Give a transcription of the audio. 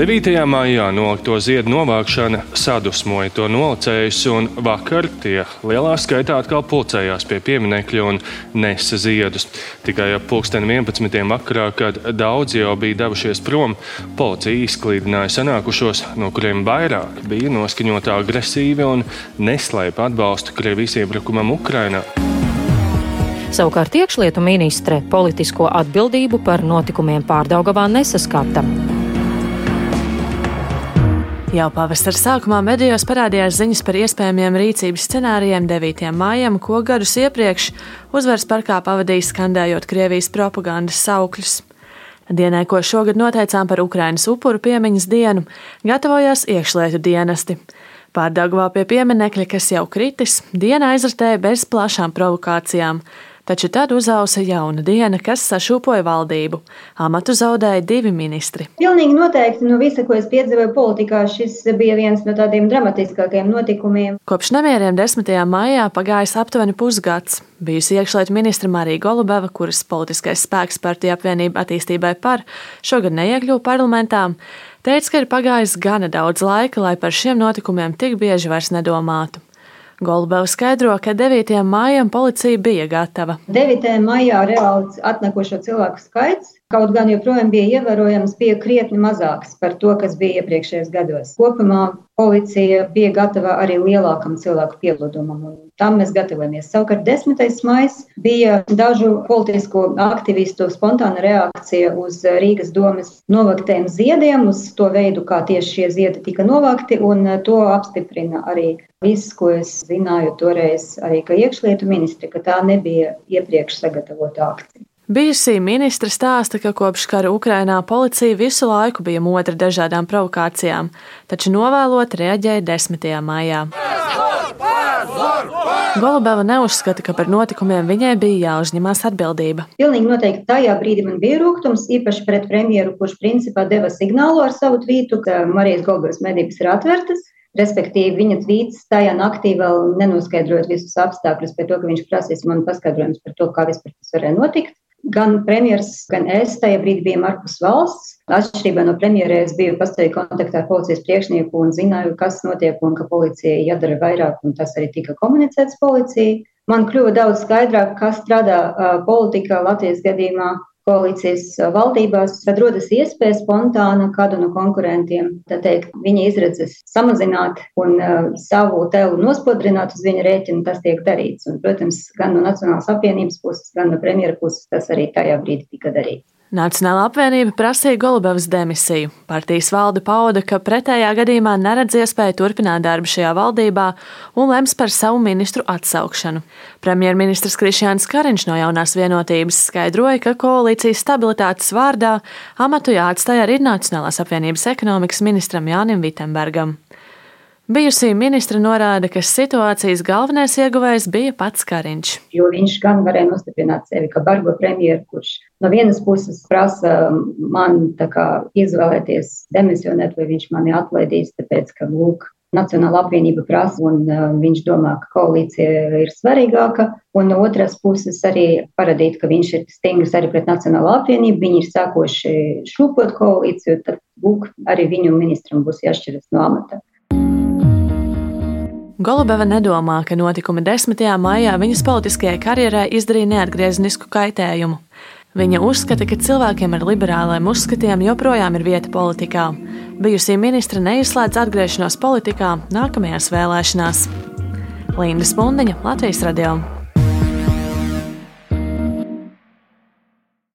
9. maijā nolikto ziedu novākšana sadusmoja to nolicējus, un vakar tie lielā skaitā atkal pulcējās pie pieminiekļa un nesa ziedus. Tikai ap pulksten 11. vakarā, kad daudzi jau bija devušies prom, policija izklīdināja sanākušos, no kuriem vairāk bija noskaņota agresīvi un neslēpa atbalstu Krievijas iebrukumam Ukrainā. Savukārt iekšlietu ministre politisko atbildību par notikumiem pārdaugavā nesaskata. Jau pavasara sākumā medijos parādījās ziņas par iespējamiem rīcības scenārijiem 9. maijam, ko gadus iepriekš uzvaras parkā pavadīja skandējot Krievijas propagandas saukļus. Dienai, ko šogad noteicām par Ukrainas upuru piemiņas dienu, gatavojās iekšlietu dienesti. Pārdagvā pie pieminekļa, kas jau kritis, diena aizritēja bez plašām provokācijām. Taču tad uzausa jauna diena, kas sašūpoja valdību. Amatu zaudēja divi ministri. Pilnīgi noteikti no visa, ko es piedzīvoju politikā, šis bija viens no tādiem dramatiskākajiem notikumiem. Kopš nemieriem 10. maijā pagājis aptuveni pusgads. Bijusi iekšlietu ministra Marija Golubeva, kuras politiskais spēks partija apvienība attīstībai par šogad neiekļuva parlamentā, teica, ka ir pagājis gana daudz laika, lai par šiem notikumiem tik bieži vairs nedomātu. Golubeva skaidro, ka 9. maijam policija bija gatava. 9. maijā reāli atnākošo cilvēku skaits kaut gan joprojām bija ievērojams, bija krietni mazāks par to, kas bija iepriekšējos gados. Kopumā policija bija gatava arī lielākam cilvēku pieplūdumam, un tam mēs gatavojamies. Savukārt 10. maijs bija dažu politisko aktivistu spontāna reakcija uz Rīgas domas novaktiem ziediem, uz to veidu, kā tieši šie ziedi tika novakti, un to apstiprina arī viss, ko es zināju toreiz, arī kā iekšlietu ministri, ka tā nebija iepriekš sagatavota akcija. Bijusī ministra stāsta, ka kopš kara Ukrainā policija visu laiku bija motra dažādām provokācijām, taču novēlot reaģēja 10. maijā. Golubeva neuzskata, ka par notikumiem viņai bija jāuzņemās atbildība. Pilnīgi noteikti tajā brīdī man bija rūkums, īpaši pret premjeru, kurš principā deva signālu ar savu tvītu, ka Marijas Golubevas medības ir atvērtas. Respektīvi, viņa tvīts tajā naktī vēl nenoskaidrojot visus apstākļus, par to, ka viņš prasīs man paskaidrojumus par to, kā vispār tas varēja notikt. Gan premjerministrs, gan es tajā brīdī bijām ārpus valsts. Atšķirībā no premjerministra, es biju pastāvīgi kontaktā ar policijas priekšnieku un zināju, kas notiek un ka policija jādara vairāk, un tas arī tika komunicēts policijai. Man kļuva daudz skaidrāk, kas strādā politikā Latvijas gadījumā, koalīcijas valdībās, tad rodas iespēja spontāna kādu no konkurentiem, tā teikt, viņa izredzes samazināt un uh, savu tēlu nospodrināt uz viņa rēķina, tas tiek darīts. Un, protams, gan no Nacionālās apvienības puses, gan no premjera puses tas arī tajā brīdī tika darīts. Nacionāla apvienība prasīja Golubevas demisiju. Partijas valde pauda, ka pretējā gadījumā neredz iespēju turpināt darbu šajā valdībā un lems par savu ministru atsaukšanu. Premjerministrs Krišjāns Kariņš no jaunās vienotības skaidroja, ka koalīcijas stabilitātes vārdā amatu jāatstāja arī Nacionālās apvienības ekonomikas ministram Jānim Vitsenbergam. Bijusī ministra norāda, ka situācijas galvenais ieguvējs bija pats Kariņš. Jo viņš gan varēja nostiprināt sevi kā bargo premjeru, kurš no vienas puses prasa man kā, izvēlēties demisionēt, vai viņš mani atlaidīs, tāpēc, ka lūk, Nacionāla apvienība prasa, un viņš domā, ka koalīcija ir svarīgāka. Un no otras puses arī parādīt, ka viņš ir stingrs arī pret Nacionālo apvienību. Viņi ir sākoši šūpot koalīciju, tad lūk, arī viņu ministram būs jāšķiras no amata. Golubeva nedomā, ka notikumi 10. maijā viņas politiskajai karjerai izdarīja neatgriezenisku kaitējumu. Viņa uzskata, ka cilvēkiem ar liberāliem uzskatiem joprojām ir vieta politikā. Bijusī ministra neizslēdz atgriešanos politikā nākamajās vēlēšanās. Linda Spundiņa, Latvijas radio.